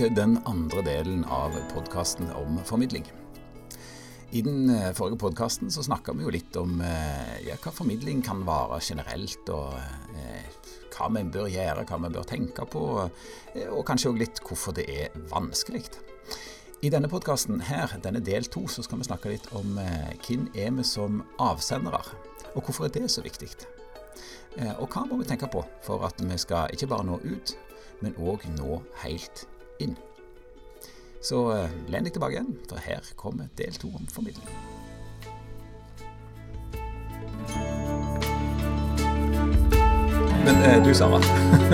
til den andre delen av podkasten om formidling. I den eh, forrige podkasten så snakka vi jo litt om eh, ja, hva formidling kan være generelt, og eh, hva vi bør gjøre, hva vi bør tenke på, eh, og kanskje òg litt hvorfor det er vanskelig. I denne podkasten her, denne del to, så skal vi snakke litt om eh, hvem er vi som avsendere, og hvorfor er det så viktig. Og hva må vi tenke på for at vi skal ikke bare nå ut, men òg nå helt inn. Så uh, len deg tilbake igjen, for her kommer del to om formidling. Men uh, du, Sara.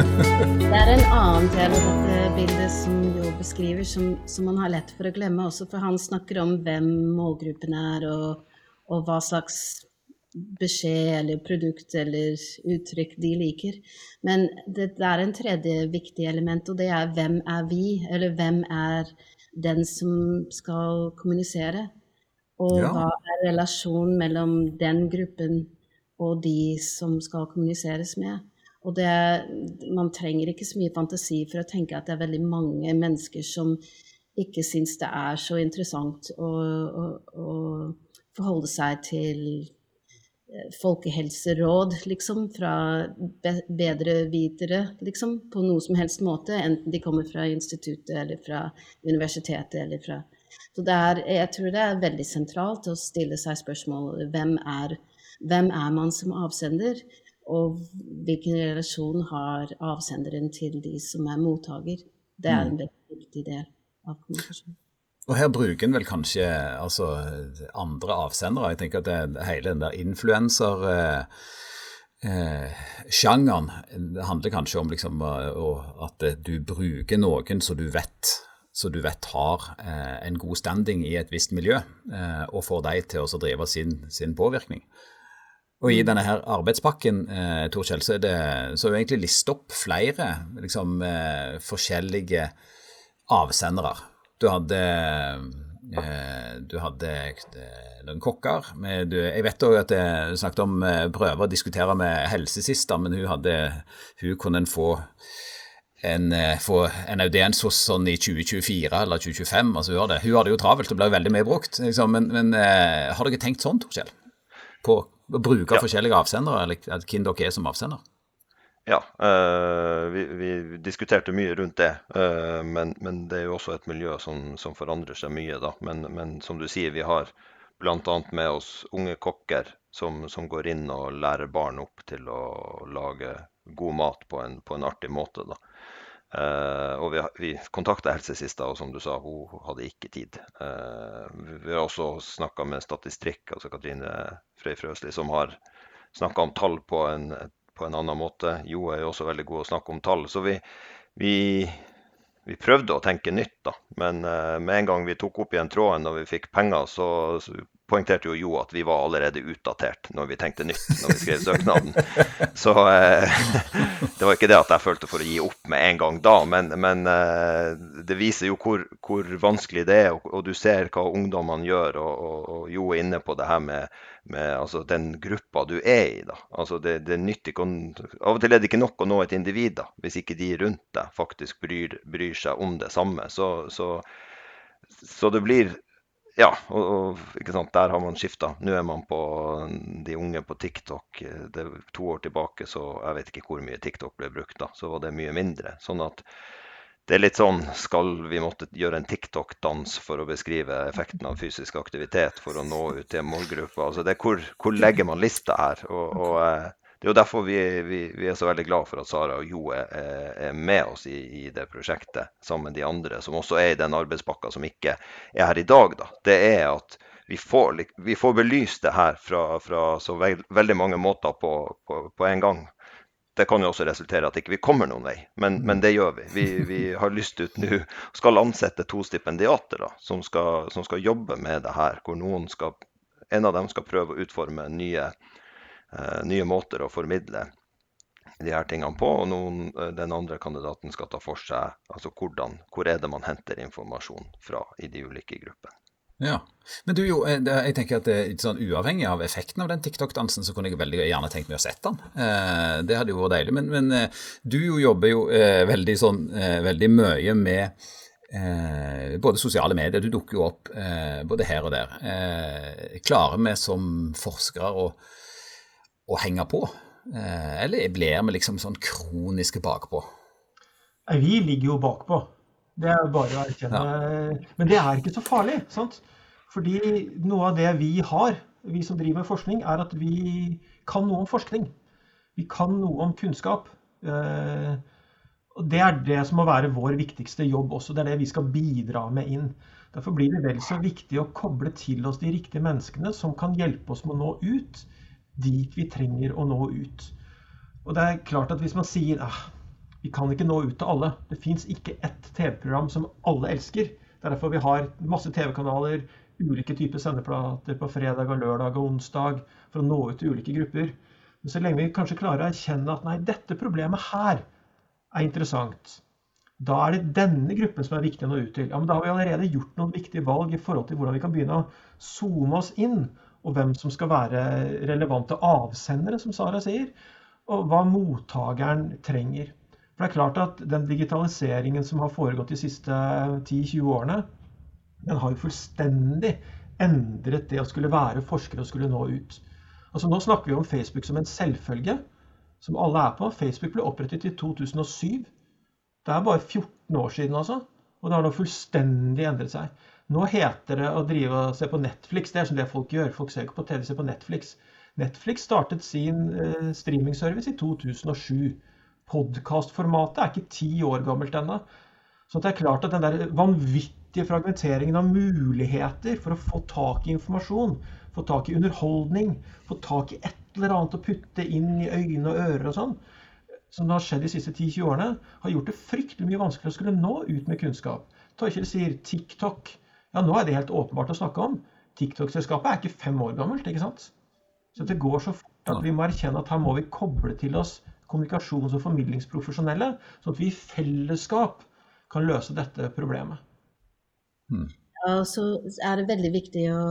det er en annen del av dette bildet som Jo beskriver, som, som, man har lett for å glemme også, for han snakker om hvem målgruppen er, og, og hva slags beskjed eller produkt eller uttrykk de liker. Men det, det, er en tredje viktig element, og det er hvem er vi? Eller hvem er den som skal kommunisere? Og ja. hva er relasjonen mellom den gruppen og de som skal kommuniseres med? Og det, man trenger ikke så mye fantasi for å tenke at det er veldig mange mennesker som ikke syns det er så interessant å, å, å forholde seg til folkehelseråd, liksom, fra bedre vitere, liksom, på noe som helst måte, enten de kommer fra instituttet eller fra universitetet eller fra Så er, jeg tror det er veldig sentralt å stille seg spørsmål hvem er, hvem er man som avsender, og hvilken relasjon har avsenderen til de som er mottaker. Det er en mm. veldig viktig del av kommunikasjonen. Og her bruker en vel kanskje altså, andre avsendere. Jeg tenker at det, hele den der influenser eh, det handler kanskje om liksom, at du bruker noen som du vet så du vet har eh, en god standing i et visst miljø, eh, og får deg til å drive sin, sin, påvirkning. Og I denne her arbeidspakken eh, Tor Kjell, så er det så er egentlig listet opp flere liksom, eh, forskjellige avsendere du hadde eh, du hadde eh, noen kokker. Med, du, jeg vet òg at du snakket om eh, prøver å diskutere med helsesista, men hun, hadde, hun kunne en få en, få en audiens hos sånn i 2024 eller 2025. altså Hun, det. hun har det jo travelt og blir veldig mye brukt. Liksom. Men, men har dere tenkt sånn, Torkjell? På å bruke ja. forskjellige avsendere, eller hvem dere er som avsender? Ja, uh, vi, vi, diskuterte mye rundt det. Uh, men, men, det er jo også et miljø som, som forandrer seg mye. da. Men, men, som du sier, vi har bl.a. med oss unge kokker som, som, går inn og lærer barn opp til å lage god mat på en, på en artig måte. da. Uh, og vi, vi kontakta helsesista, og som du sa, hun hadde ikke tid. vi har også snakka med Statistikk, altså Katrine Frøy Frøsli, som har snakka om tall på en, på en annen måte. Jo er jo også veldig god å snakke om tall. Så vi, vi, vi prøvde å tenke nytt, da. Men uh, med en gang vi tok opp igjen tråden og vi fikk penger, så, så poengterte jo Jo at vi var allerede utdatert når vi tenkte nytt når vi skrev søknaden. Så eh, det var ikke det at jeg følte for å gi opp med en gang da, men, men eh, det viser jo hvor, hvor, vanskelig det er, og, og du ser hva ungdommene gjør. Og, og, og Jo er inne på det her med med altså, den gruppa du er i. Da. Altså, det, det ikke, av og til er det ikke nok å nå et individ da, hvis ikke de rundt deg faktisk bryr, bryr seg om det samme. Så, så, så det blir Ja, og, og, der har man skifta. Nå er man på de unge på TikTok. Det, to år tilbake så jeg vet ikke hvor mye TikTok ble brukt da, så var det mye mindre. sånn at det er litt sånn Skal vi måtte gjøre en TikTok-dans for å beskrive effekten av fysisk aktivitet for å nå ut til en målgruppe? Altså det er hvor, hvor legger man lista her? Og, og, eh, det er jo derfor vi, vi, vi, er så veldig glad for at Sara og Jo er, er med oss i, i, det prosjektet, sammen med de andre som også er i den arbeidspakka som ikke er her i dag. Da. Det er at vi får, vi får belyst det her fra, fra så veld, veldig mange måter på, på, på en gang det kan jo også resultere i at ikke vi ikke kommer noen vei, men, mm. men det gjør vi. vi. vi. har lyst ut nå, skal ansette to stipendiater da, som skal, som skal, jobbe med det her. hvor skal, En av dem skal prøve å utforme nye, nye måter å formidle de her tingene på, og noen, uh, den andre kandidaten skal ta for seg altså hvordan, hvor er det man henter informasjon fra i de ulike gruppene. Ja, Men du jo, eh, jeg tenker at sånn Uavhengig av effekten av den TikTok-dansen, så kunne jeg veldig gjerne tenkt meg å sette den. Eh, det hadde jo vært deilig. Men, men, eh, du jo jobber jo veldig, sånn, veldig mye med eh, både sosiale medier, du dukker jo opp eh, både her og der. Eh, klarer vi som forskere å, å henge på, eh, eller blir vi liksom sånn kroniske bakpå? Vi ligger jo bakpå. Det er bare å erkjenne. Ja. Men det er ikke så farlig. sant? Fordi noe av det vi har, vi som driver med forskning, er at vi kan noe om forskning. Vi kan noe om kunnskap. Eh, og Det er det som må være vår viktigste jobb også. Det er det vi skal bidra med inn. Derfor blir det vel så viktig å koble til oss de riktige menneskene som kan hjelpe oss med å nå ut dit vi trenger å nå ut. Og det er klart at Hvis man sier ah, vi kan ikke nå ut til alle. Det fins ikke ett TV-program som alle elsker. Det er derfor vi har masse TV-kanaler, ulike typer sendeplater på fredag og lørdag og onsdag for å nå ut til ulike grupper. Men så lenge vi kanskje klarer å erkjenne at nei, dette problemet her er interessant, da er det denne gruppen som er viktig å nå ut til. Ja, men Da har vi allerede gjort noen viktige valg i forhold til hvordan vi kan begynne å zoome oss inn, og hvem som skal være relevante avsendere, som Sara sier, og hva mottakeren trenger. For det er klart at Den digitaliseringen som har foregått de siste 10-20 årene, den har jo fullstendig endret det å skulle være forsker og skulle nå ut. Altså Nå snakker vi om Facebook som en selvfølge, som alle er på. Facebook ble opprettet i 2007. Det er bare 14 år siden, altså. Og det har nå fullstendig endret seg. Nå heter det å drive og se på Netflix. Det er som det folk gjør. Folk ser ikke på TV, ser på Netflix. Netflix startet sin eh, streamingservice i 2007 podkastformatet er ikke ti år gammelt ennå. Så det er klart at den der vanvittige fragmenteringen av muligheter for å få tak i informasjon, få tak i underholdning, få tak i et eller annet å putte inn i øyne og ører og sånn, som har skjedd de siste 10-20 årene, har gjort det fryktelig mye vanskeligere å skulle nå ut med kunnskap. Torkjell sier TikTok. Ja, nå er det helt åpenbart å snakke om. TikTok-selskapet er ikke fem år gammelt, ikke sant? Så det går så fort at vi må erkjenne at her må vi koble til oss kommunikasjons- og formidlingsprofesjonelle, sånn at vi i fellesskap kan løse dette problemet. Mm. Ja, så er det veldig viktig å,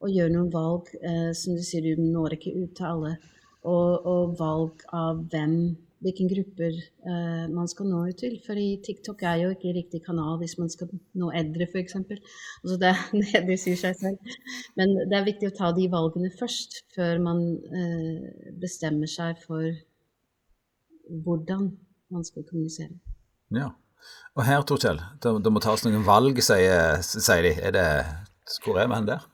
å gjøre noen valg. Eh, som du sier, du når ikke ut til alle. Og, og valg av hvem, hvilke grupper eh, man skal nå ut til. For TikTok er jo ikke riktig kanal hvis man skal nå eldre, f.eks. Altså det, det sier seg selv. Men det er viktig å ta de valgene først, før man eh, bestemmer seg for hvordan man skal kommunisere. Ja. Og her, Torkjell, det, det må tas noen valg, sier, sier de. Er det, hvor er vi hen der?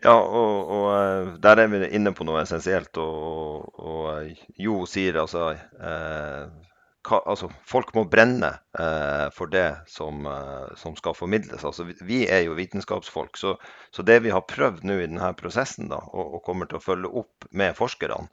Ja, og, og, eh, der er vi inne på noe essensielt. Og, og Jo sier altså, eh, hva, altså Folk må brenne eh, for det som, eh, som, skal formidles. Altså, vi er jo vitenskapsfolk. Så, så det vi har prøvd nå i denne prosessen, da, og, og kommer til å følge opp med forskerne,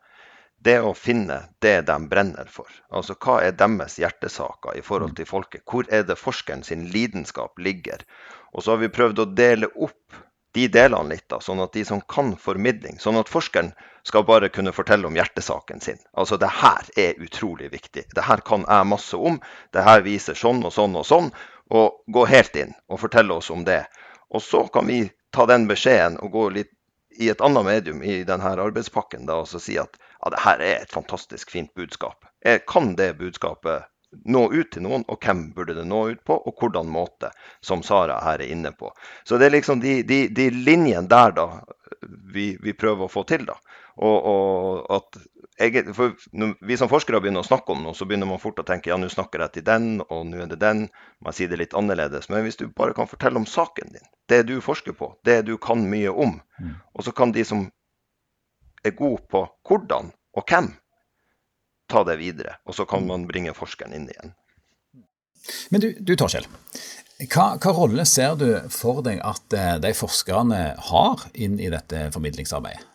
det å finne det de brenner for. Altså hva er deres hjertesaker i forhold til folket? Hvor er det forskeren sin lidenskap ligger? Og så har vi prøvd å dele opp de delene litt, da, sånn at de som kan formidling, sånn at forskeren skal bare kunne fortelle om hjertesaken sin. Altså det her er utrolig viktig. Det her kan jeg masse om. Det her viser sånn og sånn og sånn. Og gå helt inn og fortelle oss om det. Og så kan vi ta den beskjeden og gå litt i et annet medium i denne arbeidspakken da, og si at ja, det her er et fantastisk fint budskap. Kan det budskapet nå ut til noen, og hvem burde det nå ut på, og hvordan måte, som Sara her er inne på. Så det er liksom de, de, de linjene der da vi, vi, prøver å få til. da. Og, og at jeg, for vi som forskere begynner å snakke om noe, så begynner man fort å tenke ja, nå snakker jeg til den, og nå er det den. Man sier det litt annerledes. Men hvis du bare kan fortelle om saken din, det du forsker på, det du kan mye om, mm. og så kan de som er gode på hvordan og hvem, ta det videre. Og så kan man bringe forskeren inn igjen. Men du, du Torkjell. Hva, hva, rolle ser du for deg at eh, de forskerne har inn i dette formidlingsarbeidet?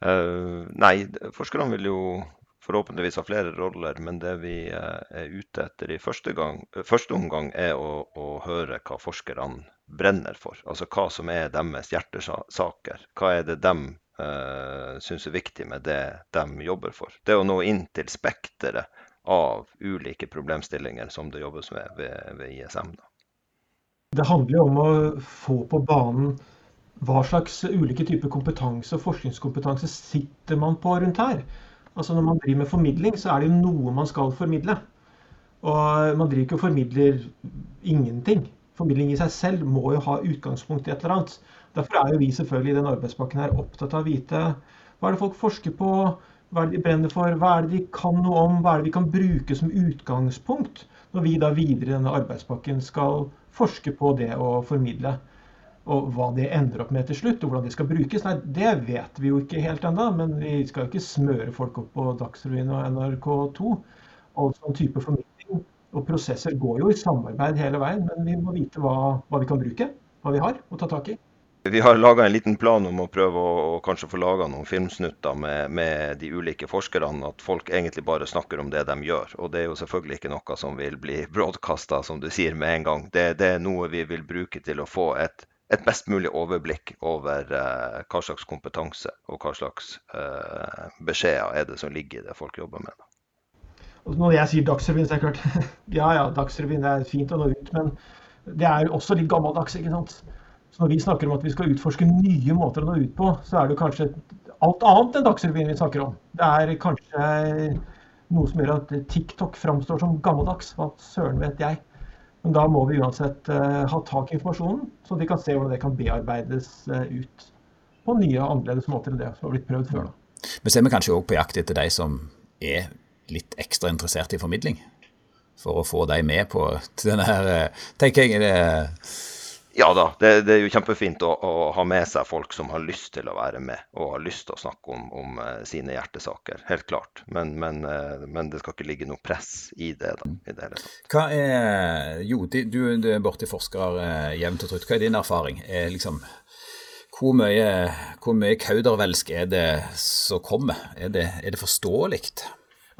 Uh, nei, forskerne vil jo forhåpentligvis ha flere roller, men det vi uh, er ute etter i første, gang, første omgang, er å, å, høre hva forskerne brenner for. Altså hva som er deres hjertesaker. Hva er det de uh, syns er viktig med det de jobber for. Det å nå inn til spekteret av ulike problemstillinger som det jobbes med ved, ved ISM. Da. Det handler jo om å få på banen hva slags ulike typer kompetanse og forskningskompetanse sitter man på rundt her. Altså Når man driver med formidling, så er det jo noe man skal formidle. Og man driver ikke og formidler ingenting. Formidling i seg selv må jo ha utgangspunkt i et eller annet. Derfor er jo vi selvfølgelig i den arbeidspakken her opptatt av å vite hva er det folk forsker på, hva er det de brenner for, hva er det de kan noe om, hva er det vi kan bruke som utgangspunkt når vi da videre i denne arbeidspakken skal forske på det og formidle. Og hva det ender opp med til slutt, og hvordan det skal brukes, nei, det vet vi jo ikke helt ennå. Men vi skal jo ikke smøre folk opp på Dagsrevyen og NRK2. All sånn type formidling og prosesser går jo i samarbeid hele veien, men vi må vite hva, hva vi kan bruke, hva vi har å ta tak i. Vi har laga en liten plan om å prøve å, å kanskje få laga noen filmsnutter med, med, de ulike forskerne. At folk egentlig bare snakker om det de gjør. Og det er jo selvfølgelig ikke noe som vil bli broadcasta, som du sier, med en gang. Det, det, er noe vi vil bruke til å få et, et best mulig overblikk over eh, hva slags kompetanse og hva slags eh, beskjeder er det som ligger i det folk jobber med. Og når jeg sier Dagsrevyen, så er det klart Ja ja, Dagsrevyen er fint å nå ut, men det er jo også litt gammeldags, ikke sant. Så når vi snakker om at vi skal utforske nye måter å nå ut på, så er det kanskje alt annet enn Dagsrevyen vi snakker om. Det er kanskje noe som gjør at TikTok framstår som gammeldags. Hva søren vet jeg. Men da må vi uansett uh, ha tak i informasjonen, så vi kan se hvordan det kan bearbeides uh, ut på nye og annerledes måter enn det som har blitt prøvd før. Da. Men så er vi kanskje òg på jakt etter de som er litt ekstra interessert i formidling? For å få de med på denne her, uh, tenker jeg. det ja da, det, det, er jo kjempefint å, å, ha med seg folk som har lyst til å være med og har lyst til å snakke om, om uh, sine hjertesaker. Helt klart. Men, men, uh, men, det skal ikke ligge noe press i det. da, i det hele tatt. Hva er, jo, du, du er borti forsker uh, jevnt og trutt. Hva er din erfaring? Er liksom, hvor mye, hvor mye kaudervelsk er det som kommer? Er det, er det forståelig?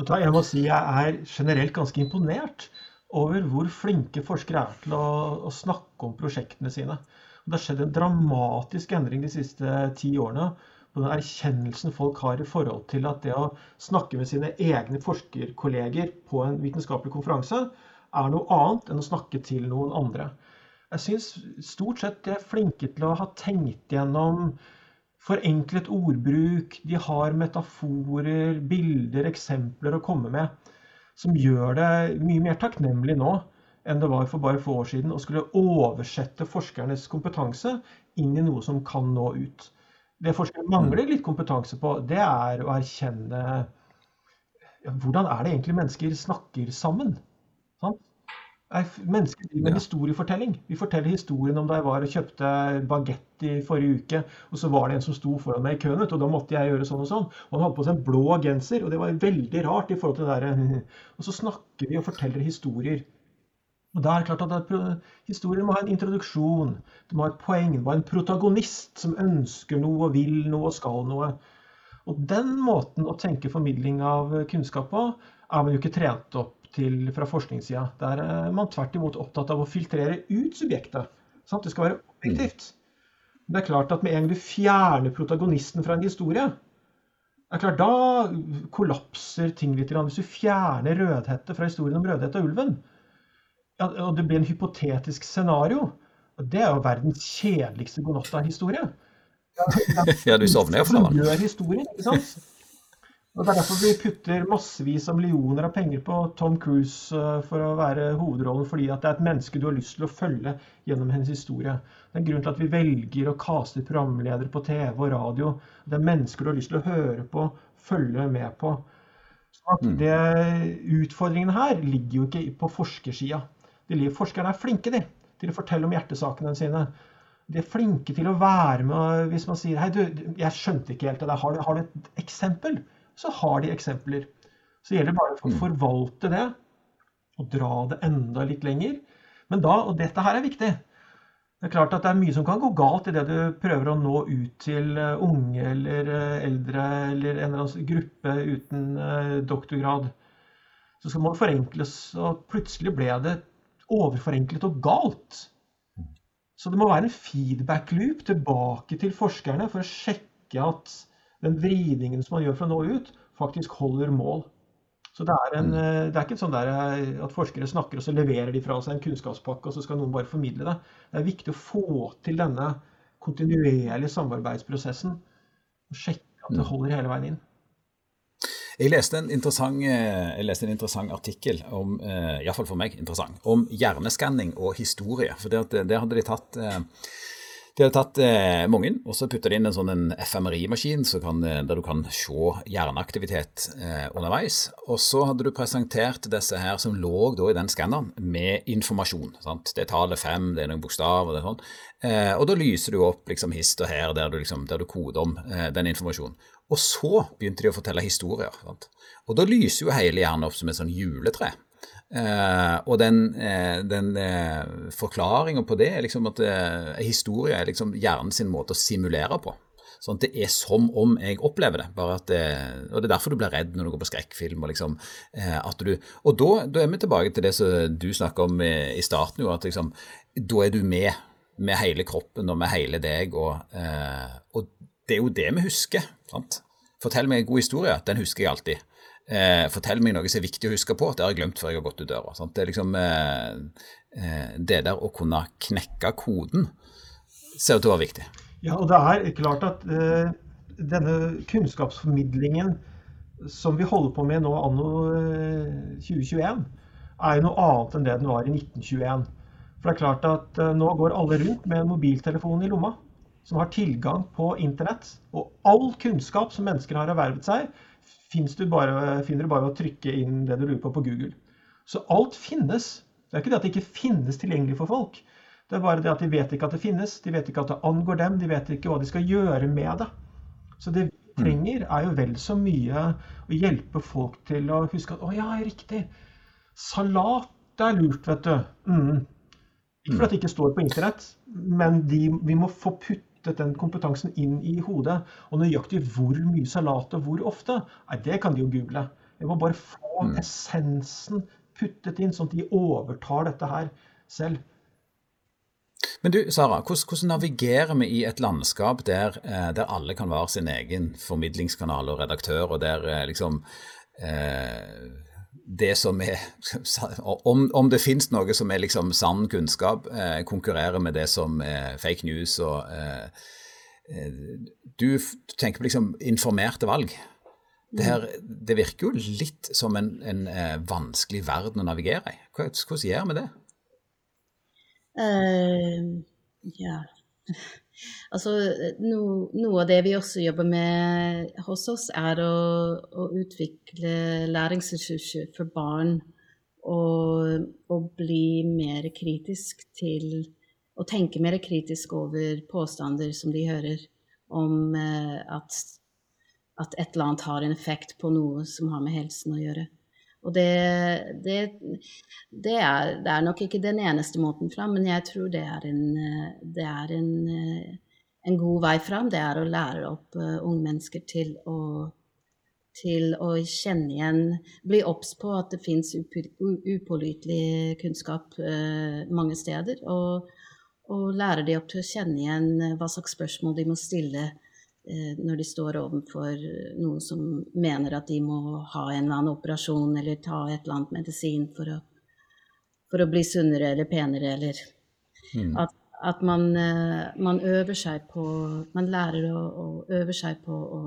Jeg må si jeg er generelt ganske imponert over hvor flinke forskere er til å, å snakke om prosjektene sine. Og det har skjedd en dramatisk endring de siste ti årene på den erkjennelsen folk har i forhold til at det å snakke med sine egne forskerkolleger på en vitenskapelig konferanse er noe annet enn å snakke til noen andre. Jeg syns stort sett de er flinke til å ha tenkt gjennom forenklet ordbruk. De har metaforer, bilder, eksempler å komme med som gjør det mye mer takknemlig nå enn det var for bare få år siden å skulle oversette forskernes kompetanse inn i noe som kan nå ut. Det forskere mangler litt kompetanse på, det er å erkjenne ja, hvordan er det egentlig mennesker snakker sammen. Mennesker driver med historiefortelling. Vi forteller historien om da jeg var og kjøpte bagett i forrige uke, og så var det en som sto foran meg i køen, og da måtte jeg gjøre sånn og sånn. Og han hadde på seg en blå genser, og det var veldig rart i forhold til det der. Og så snakker vi og forteller historier. Og da er det klart at Historien må ha en introduksjon, det må ha et poeng, det må ha en protagonist som ønsker noe, vil noe og skal noe. Og den måten å tenke formidling av kunnskap på, er man jo ikke trent opp til, fra forskningssida. Der er man tvert imot opptatt av å filtrere ut subjektet. Sant? Det skal være objektivt. Men det er klart at med en gang du fjerner protagonisten fra en historie, det er klart, da kollapser ting litt. Hvis du fjerner Rødhette fra historien om Rødhette og ulven, ja, og det blir en hypotetisk scenario, det er jo verdens kjedeligste godnatta-historie. Ja, du sovner jo for det. Gjør historien, ikke sant? Og Det er derfor vi putter massevis av millioner av penger på Tom Cruise eh, for å være hovedrollen, fordi at det er et menneske du har lyst til å følge gjennom hennes historie. Det er en grunn til at vi velger å kaste programledere på TV og radio. Det er mennesker du har lyst til å høre på, følge med på. Så at mm. det, Utfordringen her ligger jo ikke på forskersida. Forskerne er flinke de, til å fortelle om hjertesakene sine. De er flinke til å være med hvis man sier hei, du, jeg skjønte ikke helt det der, har du, har du et eksempel? Så har de eksempler. Så gjelder det bare å mm. forvalte det og dra det enda litt lenger. Men da, og dette her er viktig, det er klart at det er mye som kan gå galt i det du prøver å nå ut til eh, unge eller eh, eldre eller en eller annen gruppe uten eh, doktorgrad. Så skal man forenkles, og plutselig ble det overforenklet og galt. Så det må være en feedback loop tilbake til forskerne for å sjekke at den vridningen som man gjør for å nå ut, faktisk holder mål. Så det er, en, mm. eh, det er ikke sånn eh, at forskere snakker og så leverer de fra seg en kunnskapspakke, og så skal noen bare formidle det. Det er viktig å få til denne kontinuerlige samarbeidsprosessen og sjekke at det mm. holder hele veien inn. Jeg leste en interessant, jeg leste en interessant artikkel, om, iallfall for meg interessant, om hjerneskanning og historie. For Der, det hadde de tatt de hadde tatt eh, mange, og så putta de inn en sånn FMRI-maskin der du kan se hjerneaktivitet eh, underveis. Og så hadde du presentert disse her som lå da i den skanneren, med informasjon. Sant? Det er tallet fem, det er noen bokstaver, det er sånn. Eh, og da lyser du opp liksom hist og her, der du, liksom, der du koder om eh, den informasjonen. Og så begynte de å fortelle historier. Sant? Og da lyser jo hele hjernen opp som et sånn juletre. Uh, og den, uh, den uh, forklaringa på det er liksom at uh, historie er liksom hjernen sin måte å simulere på. Sånn at det er som om jeg opplever det. bare at det, Og det er derfor du blir redd når du går på skrekkfilm. Og, liksom, at du, og da, da, er vi tilbake til det som du snakka om i, i starten, jo, at liksom, da er du med med hele kroppen og med hele deg. Og, og det er jo det vi husker. sant? Fortell meg en god historie. Den husker jeg alltid. Eh, fortell meg noe som er viktig å huske på. Det har jeg glemt før jeg har gått ut døra. Sant? Det er liksom eh, eh, det der å kunne knekke koden ser ut til å være viktig. Ja, og det er klart at eh, denne kunnskapsformidlingen som vi holder på med nå anno 2021, eh, er jo noe annet enn det den var i 1921. For det er klart at eh, nå går alle rundt med en mobiltelefon i lomma som har tilgang på internett. Og all kunnskap som mennesker har ervervet seg, du bare, finner du bare ved å trykke inn det du lurer på på Google. Så alt finnes. Det er ikke det at det ikke finnes tilgjengelig for folk. Det er bare det at de vet ikke at det finnes, de vet ikke at det angår dem, de vet ikke hva de skal gjøre med det. Så det vi mm. trenger, er jo vel så mye å hjelpe folk til å huske at å ja, riktig. Salat er lurt, vet du. Mm. Ikke fordi det ikke står på internett, men de, vi må få putt puttet den kompetansen inn i hodet. Og nøyaktig hvor mye salat og hvor ofte, nei, det kan de jo google. Jeg må bare få mm. essensen puttet inn, sånn at de overtar dette her selv. Men du, Sara, hvordan, hvordan navigerer vi i et landskap der, eh, der, alle kan være sin egen formidlingskanal og redaktør, og der eh, liksom eh, det som er Om, om det finnes noe som er liksom sann kunnskap, eh, konkurrerer med det som er fake news og eh, eh Du tenker på liksom informerte valg. Det, her, det virker jo litt som en, en eh, vanskelig verden å navigere i. Hvordan gjør vi det? Uh, ja Altså, no, noe av det vi også jobber med hos oss, er å, å utvikle læringsressurser for barn. Og, og, bli mer kritisk til Å tenke mer kritisk over påstander som de hører om eh, at, at et eller annet har en effekt på noe som har med helsen å gjøre. Og det, det, det, er, det, er, nok ikke den eneste måten fram, men jeg tror det er en, det er en, en god vei fram. Det er å lære opp uh, unge mennesker til å, til å kjenne igjen Bli obs på at det fins upålitelig kunnskap uh, mange steder. Og, og lære de opp til å kjenne igjen hva slags spørsmål de må stille Eh, når de står overfor noen som mener at de må ha en eller annen operasjon eller ta et eller annet medisin for å, for å bli sunnere eller penere, eller mm. at, at man, eh, man, øver seg på Man lærer å, å øve seg på å,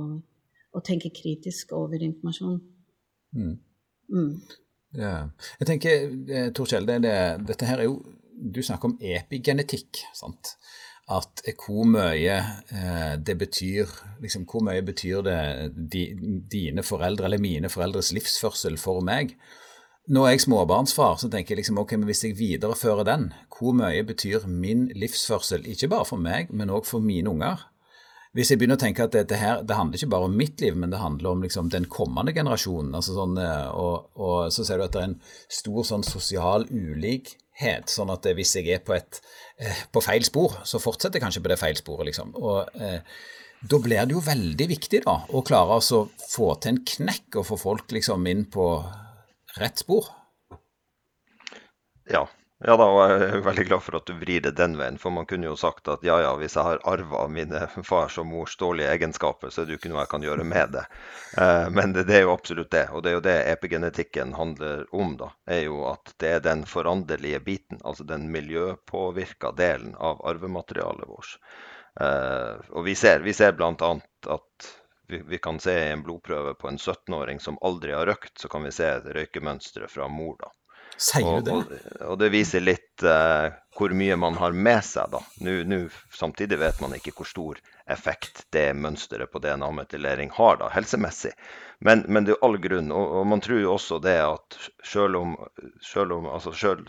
å, tenke kritisk over informasjon. Mm. Mm. Ja. Jeg tenker, eh, Tor Kjelde, det, dette her er jo Du snakker om epigenetikk. sant? At hvor mye eh, det betyr liksom, Hvor mye betyr det di, dine foreldre eller mine foreldres livsførsel for meg? Nå er jeg småbarnsfar, så tenker jeg liksom, ok, men hvis jeg viderefører den, hvor mye betyr min livsførsel, ikke bare for meg, men òg for mine unger? Hvis jeg begynner å tenke at dette her, det handler ikke bare om mitt liv, men det handler om liksom, den kommende generasjonen, altså sånn, eh, og, og, så ser du at det er en stor sånn sosial ulik sånn at hvis jeg er på, et, eh, på feil spor, så fortsetter jeg kanskje på det feil sporet, liksom. Og eh, da blir det jo veldig viktig da, å klare å få til en knekk og få folk liksom inn på rett spor. Ja, ja da, og jeg er veldig glad for at du vrir det den veien. For man kunne jo sagt at ja ja, hvis jeg har arva mine fars og mors dårlige egenskaper, så er det jo ikke noe jeg kan gjøre med det. Eh, men det, er jo absolutt det. Og det er jo det epigenetikken handler om, da. Er jo at det er den foranderlige biten, altså den miljøpåvirka delen av arvematerialet vårt. Eh, og vi ser, vi ser bl.a. at vi, kan se i en blodprøve på en 17-åring som aldri har røykt, så kan vi se røykemønsteret fra mor. da. Sier du det? Og, og, det viser litt uh, hvor mye man har med seg. da. Nå, nå, samtidig vet man ikke hvor stor effekt det mønsteret på DNA-metylering har da, helsemessig. Men, men, det er all grunn. Og, og, man tror jo også det at selv om, selv om altså, selv,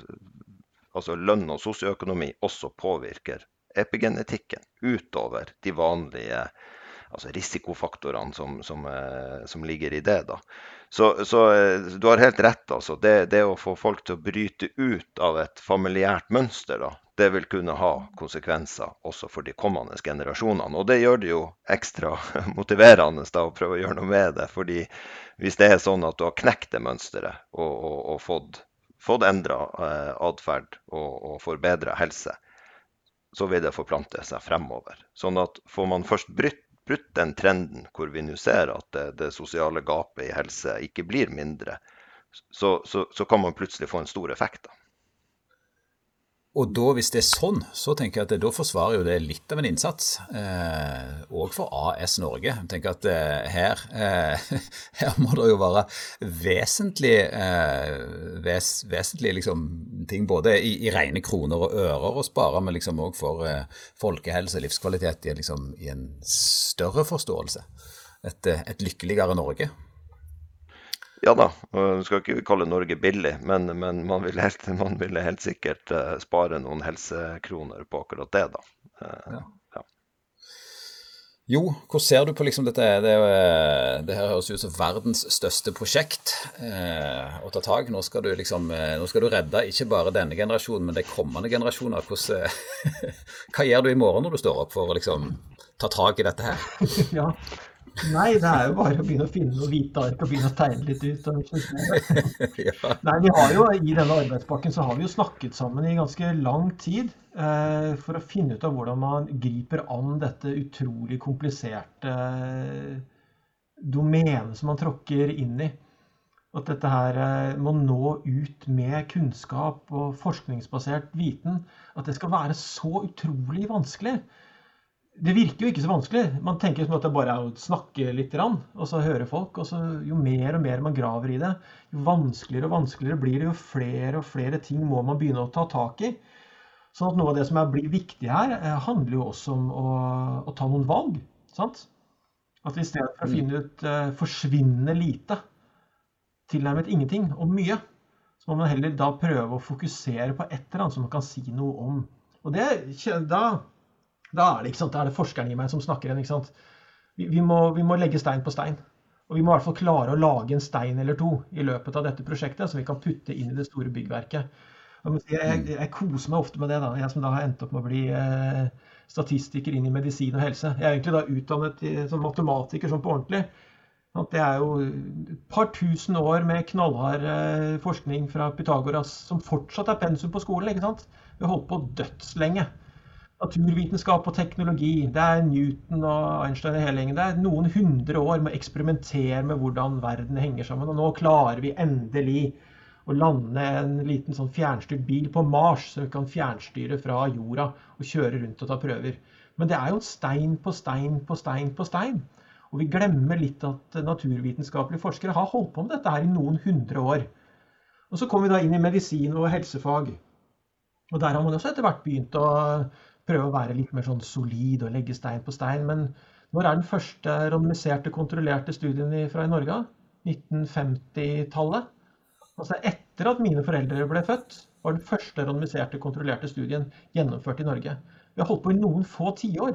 altså lønn og sosioøkonomi også påvirker epigenetikken utover de vanlige altså risikofaktorene som, som, eh, som, ligger i det. da. Så, så, eh, du har helt rett. altså. Det, det, å få folk til å bryte ut av et familiært mønster, da, det vil kunne ha konsekvenser også for de kommende generasjonene. Og det gjør det jo ekstra motiverende da, å prøve å gjøre noe med det. fordi hvis det er sånn at du har knekt det mønsteret og, og, og fått, fått endra eh, atferd og, og forbedra helse, så vil det forplante seg fremover. Sånn at får man først brytt brutt den trenden hvor vi nå ser at det, det, sosiale gapet i helse ikke blir mindre, så, så, så kan man plutselig få en stor effekt. da. Og da, hvis det er sånn, så tenker jeg at da forsvarer jo det litt av en innsats. Òg eh, for AS Norge. Jeg tenker at eh, her, eh, her, må det jo være vesentlig, eh, ves, vesentlig liksom, ting både i, i, rene kroner og ører å spare, men liksom òg for eh, folkehelse og livskvalitet i, liksom, i, en større forståelse. Et, eh, et lykkeligere Norge. Ja da, du skal ikke kalle Norge billig, men, men man, vil helt, man ville helt sikkert uh, spare noen helsekroner på akkurat det, da. Ja. ja. Jo, hvordan ser du på liksom dette? Det, eh, det, her høres ut som verdens største prosjekt eh, å ta tak. Nå skal, du liksom, nå skal du redde ikke bare denne generasjonen, men de kommende generasjoner. Hvordan, hva gjør du i morgen når du står opp for å liksom, ta tak i dette her? ja, Nei, det er jo bare å begynne å finne noe hvite ark og begynne å tegne litt ut. Nei, vi har jo I denne arbeidspakken så har vi jo snakket sammen i ganske lang tid eh, for å finne ut av hvordan man griper an dette utrolig kompliserte eh, domenet som man tråkker inn i. At dette her eh, må nå ut med kunnskap og forskningsbasert viten. At det skal være så utrolig vanskelig det virker jo ikke så vanskelig. Man tenker som at det bare er å snakke litt, og så høre folk. og så Jo mer og mer man graver i det, jo vanskeligere og vanskeligere blir det. Jo flere og flere ting må man begynne å ta tak i. Sånn at Noe av det som blir viktig her, eh, handler jo også om å, å ta noen valg. sant? At i stedet for å finne ut uh, forsvinnende lite, tilnærmet ingenting, og mye, så må man heller da prøve å fokusere på et eller annet som man kan si noe om. Og det, da da er det, da er det forskeren i meg som snakker igjen. Vi, vi, må, vi, må, legge stein på stein. Og vi må i hvert fall klare å lage en stein eller to i løpet av dette prosjektet, som vi kan putte inn i det store byggverket. Jeg, jeg koser meg ofte med det, da, jeg som da har endt opp med å bli eh, statistiker inn i medisin og helse. Jeg er egentlig da utdannet som matematiker sånn på ordentlig. Det er jo et par tusen år med knallhard eh, forskning fra Pythagoras som fortsatt er pensum på skolen. ikke sant? Vi har holdt på dødslenge naturvitenskap og teknologi. Det er Newton og Einstein og hele gjengen. Det er noen hundre år med å eksperimentere med hvordan verden henger sammen. Og nå klarer vi endelig å lande en liten sånn fjernstyrt bil på Mars, så vi kan fjernstyre fra jorda og kjøre rundt og ta prøver. Men det er jo stein på stein på stein på stein. Og vi glemmer litt at naturvitenskapelige forskere har holdt på med dette her i noen hundre år. Og så kom vi da inn i medisin og helsefag. Og der har man også etter hvert begynt å prøve å være litt mer sånn solid og legge stein på stein. Men når er den første randomiserte, kontrollerte studien fra i Norge? 1950-tallet. Altså etter at mine foreldre ble født, var den første randomiserte, kontrollerte studien gjennomført i Norge. Vi har holdt på i noen få tiår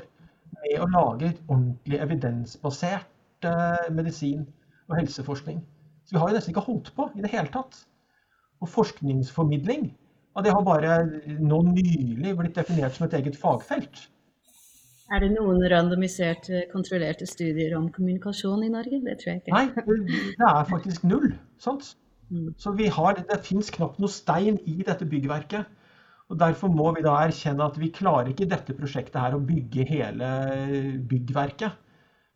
med å lage ordentlig evidensbasert eh, medisin og helseforskning. Så vi har jo nesten ikke holdt på i det hele tatt. Og forskningsformidling og det har bare nå nylig blitt definert som et eget fagfelt. Er det noen randomiserte, kontrollerte studier om kommunikasjon i Norge? Det tror jeg ikke. Nei, det er faktisk null. Sant? Mm. Så har, det fins knapt noe stein i dette byggverket. Og Derfor må vi da erkjenne at vi klarer ikke i dette prosjektet her å bygge hele byggverket.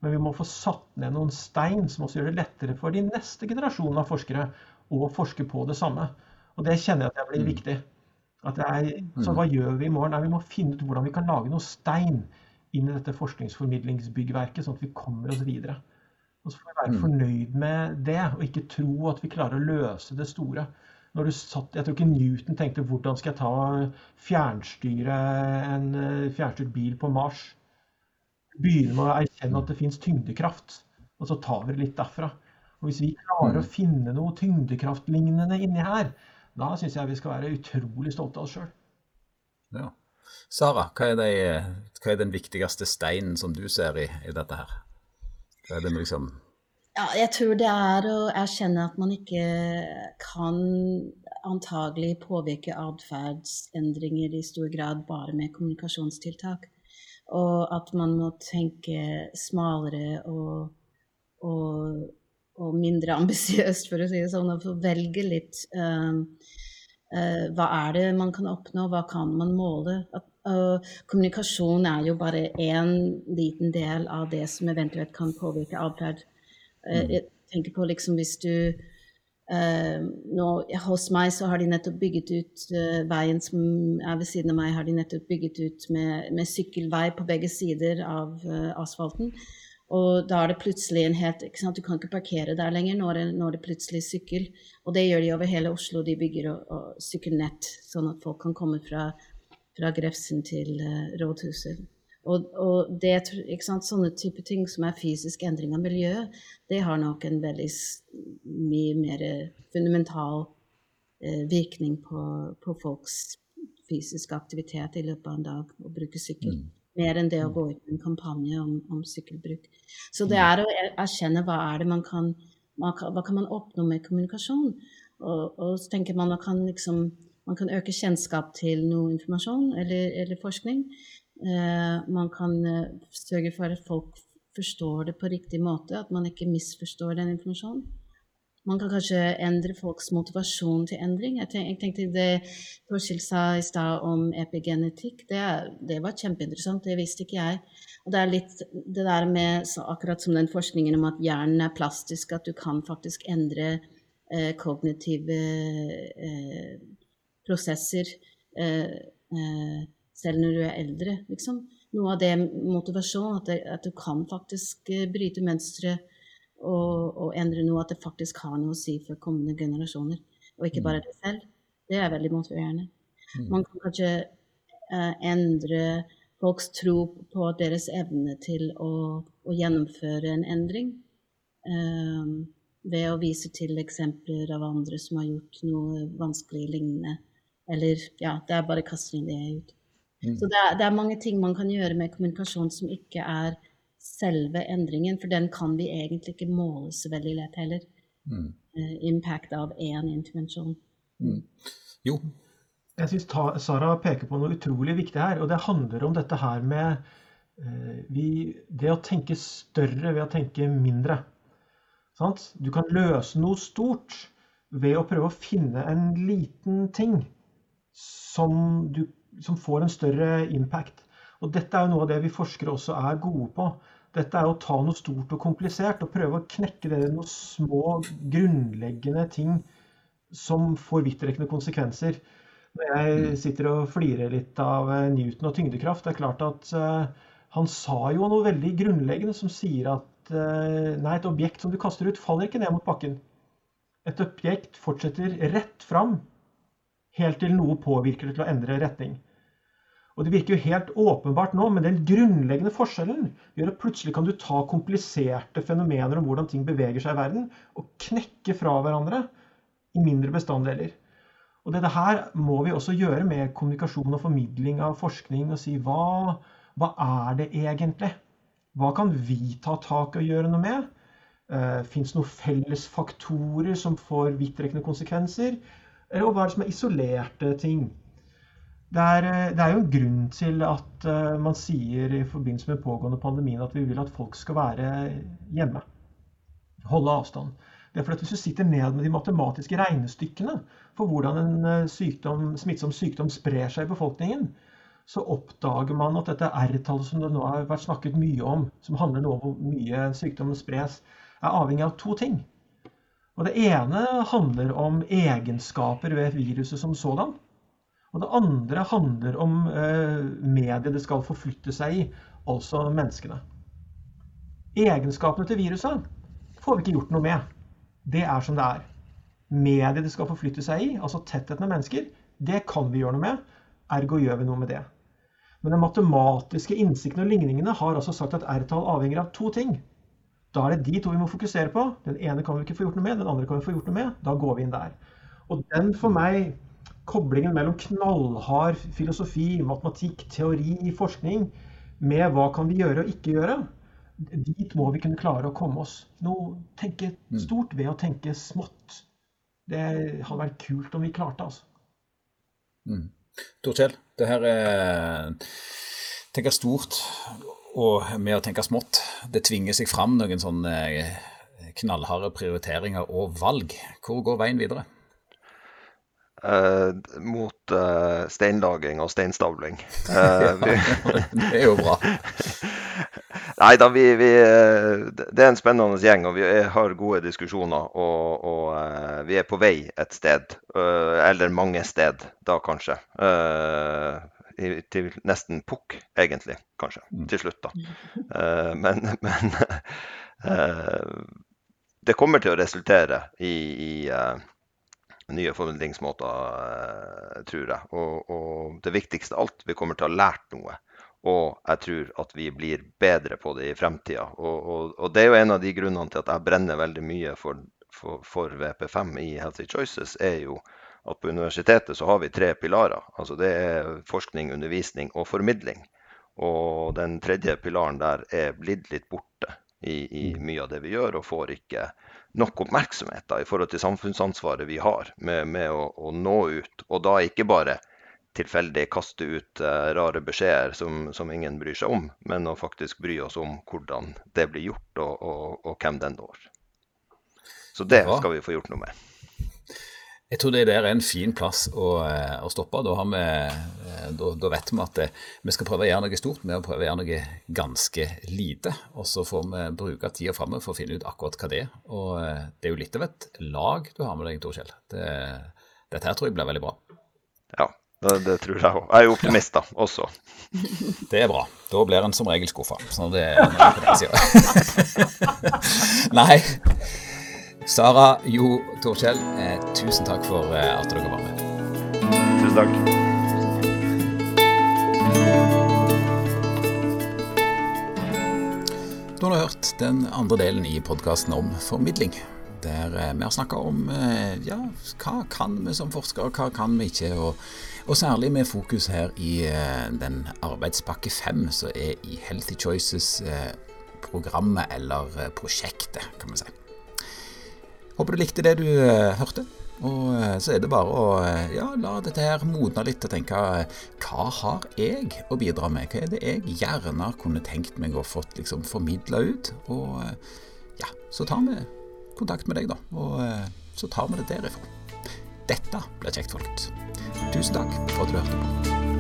Men vi må få satt ned noen stein som også gjør det lettere for de neste generasjonene av forskere å forske på det samme. Og det kjenner jeg at det blir mm. viktig. Er, så mm. hva gjør vi i morgen? Nei, vi må finne ut hvordan vi kan lage noe stein inn i dette forskningsformidlingsbyggverket, sånn at vi kommer oss videre. Og så får vi være Mm. fornøyd med det, og ikke tro at vi klarer å løse det store. Når du satt, jeg tror ikke Newton tenkte 'hvordan skal jeg ta fjernstyre en eh, fjernstyrt bil på Mars'? Begynne med å erkjenne at det fins tyngdekraft, og så tar vi det litt derfra. Og Hvis vi klarer å finne noe tyngdekraftlignende inni her, da syns jeg vi skal være utrolig stolte av oss sjøl. Ja. Sara, hva er, det, hva er den viktigste steinen som du ser i, i dette her? Hva er det liksom Ja, jeg tror det er å erkjenne at man ikke kan antagelig påvirke atferdsendringer i stor grad bare med kommunikasjonstiltak. Og at man må tenke smalere og, og, og mindre ambisiøst, for å si det sånn, og få velge litt uh, uh, hva er det man kan oppnå, hva kan man måle? At, uh, kommunikasjon er jo bare én liten del av det som eventuelt kan påvirke atferd. Uh, jeg tenker på liksom hvis du uh, nå, Hos meg så har de nettopp bygget ut veien som er ved siden av meg, har de nettopp bygget ut med, med sykkelvei på begge sider av asfalten. Og da er det plutselig en helt ikke sant? Du kan ikke parkere der lenger når det, når det plutselig er sykkel. Og det gjør de over hele Oslo. De bygger og, og sykkelnett, sånn at folk kan komme fra, fra Grefsen til uh, rådhuset. Og, og det, sånne type ting som er fysisk endring av miljøet, det har nok en veldig mye mer fundamental eh, virkning på, på, folks fysiske aktivitet i løpet av en dag å bruke sykkel. Mm. Mer enn det å gå ut med en kampanje om, om sykkelbruk. Så det er å erkjenne hva er det man kan, hva kan man oppnå med kommunikasjon. Og, og så tenker man at man kan, liksom, man kan øke kjennskap til noe informasjon eller, eller forskning. Eh, man kan uh, sørge for at folk forstår det på riktig måte, at man ikke misforstår den informasjonen. Man kan kanskje endre folks motivasjon til endring. Jeg, tenk, jeg tenkte Det Torskild sa i stad om epigenetikk, det, det, var kjempeinteressant. Det visste ikke jeg. Og det er litt det der med akkurat som den forskningen om at hjernen er plastisk, at du kan faktisk endre eh, kognitive eh, prosesser eh, selv når du er eldre, liksom. Noe av det motivasjon, at, at du kan faktisk bryte mønstre og, og, endre noe, at det faktisk har noe å si for kommende generasjoner, og ikke bare det selv. Det er veldig motiverende. Man kan kanskje uh, endre folks tro på deres evne til å, å gjennomføre en endring. Um, ved å vise til eksempler av andre som har gjort noe vanskelig lignende. Eller ja, det er bare kaster inn det ut. Mm. Så det er, det er mange ting man kan gjøre med kommunikasjon som ikke er selve endringen, for den kan vi egentlig ikke måle så veldig lett heller. Mm. Uh, impact av én intervensjon. Mm. Jo. Jeg syns Sara peker på noe utrolig viktig her, og det handler om dette her med uh, vi, det å tenke større ved å tenke mindre. Sant? Du kan løse noe stort ved å prøve å finne en liten ting som, du, som får en større impact. Og dette er jo noe av det vi forskere også er gode på. Dette er å ta noe stort og komplisert og prøve å knekke det i noen små, grunnleggende ting som får vidtrekkende konsekvenser. Når jeg sitter og flirer litt av Newton og tyngdekraft, det er klart at uh, han sa jo noe veldig grunnleggende som sier at uh, nei, et objekt som du kaster ut, faller ikke ned mot bakken. Et objekt fortsetter rett fram helt til noe påvirker det til å endre retning. Og Det virker jo helt åpenbart nå, men den grunnleggende forskjellen gjør at plutselig kan du ta kompliserte fenomener om hvordan ting beveger seg i verden, og knekke fra hverandre i mindre bestanddeler. Og Dette her må vi også gjøre med kommunikasjon og formidling av forskning. og si hva, hva er det egentlig? Hva kan vi ta tak i og gjøre noe med? Uh, Fins det noen felles faktorer som får vidtrekkende konsekvenser? Eller hva er det som er isolerte ting? Det er, det er, jo en grunn til at uh, man sier i forbindelse med pågående pandemien at vi vil at folk skal være hjemme. Holde avstand. Det er fordi at Hvis du sitter ned med de matematiske regnestykkene for hvordan en sykdom, smittsom sykdom sprer seg i befolkningen, så oppdager man at dette R-tallet som det nå har vært snakket mye om, som handler nå om hvor mye sykdommen spres, er avhengig av to ting. Og Det ene handler om egenskaper ved viruset som sådan. Og det andre handler om eh, mediet det skal forflytte seg i, altså menneskene. Egenskapene til viruset får vi ikke gjort noe med. Det er som det er. Mediet det skal forflytte seg i, altså tettheten av mennesker, det kan vi gjøre noe med. Ergo gjør vi noe med det. Men den matematiske innsikten og ligningene har altså sagt at R-tall avhenger av to ting. Da er det de to vi må fokusere på. Den ene kan vi ikke få gjort noe med, den andre kan vi få gjort noe med. Da går vi inn der. Og den for meg, koblingen mellom knallhard filosofi, matematikk, teori, forskning, med hva kan vi gjøre og ikke gjøre, dit må vi kunne klare å komme oss. Nå, tenke mm. stort ved å tenke smått. Det hadde vært kult om vi klarte, altså. Mm. Torkjell, det her er Tenke stort og med å tenke smått. Det tvinger seg fram noen sånne knallharde prioriteringer og valg. Hvor går veien videre? Uh, mot uh, steinlaging og steinstabling. Uh, det er jo bra. Nei da, vi, vi, det er en spennende gjeng, og vi har gode diskusjoner. Og, og vi er på vei et sted, eller mange sted da kanskje. til nesten pukk, egentlig, kanskje, mm. til slutt, da. men, men det kommer til å resultere i, i nye formidlingsmåter, eh, tror jeg. Og, og, det viktigste av alt, vi kommer til å ha lært noe. Og jeg tror at vi blir bedre på det i fremtida. Og, og, og, det er jo en av de grunnene til at jeg brenner veldig mye for, for, for VP5 i Healthy Choices, er jo at på universitetet så har vi tre pilarer. Altså det er forskning, undervisning og formidling. Og den tredje pilaren der er blitt litt borte i, i mm. mye av det vi gjør, og får ikke nok oppmerksomhet da, i forhold til samfunnsansvaret vi har med, med å, å, nå ut. Og da ikke bare tilfeldig kaste ut uh, rare beskjeder som, som, ingen bryr seg om, men å faktisk bry oss om hvordan det blir gjort, og, og, og hvem den når. Så det skal vi få gjort noe med. Jeg tror det der er en fin plass å, eh, å stoppe. Da, vi, eh, da, da, vet vi at det, eh, vi skal prøve å gjøre noe stort med å prøve å gjøre noe ganske lite. Og så får vi bruke tida framme for å finne ut akkurat hva det er. Og det er jo litt av et lag du har med deg, Tor Kjell. Det, dette her tror jeg blir veldig bra. Ja, det, det tror jeg òg. Jeg er jo optimist, da, også. Det er bra. Da blir en som regel skuffa. Sånn det er på den sida. Nei. Sara, Jo, Torkjell, eh, tusen takk for eh, at dere var med. Tusen takk. Du har hørt den andre delen i podkasten om formidling. Der eh, vi har snakka om eh, ja, hva kan vi som forskere, hva kan vi ikke. Og, og særlig med fokus her i den arbeidspakke fem som er i Healthy Choices-programmet, eller prosjektet, kan vi si. Håper du likte det du uh, hørte. Og uh, så er det bare å uh, ja, la dette her modne litt og tenke hva har jeg å bidra med? Hva er det jeg gjerne kunne tenkt meg å fått liksom formidla ut? Og ja, så tar vi kontakt med deg, da. Og så tar vi det derifra. Dette blir kjekt, folkens. Tusen takk for at du hørte på.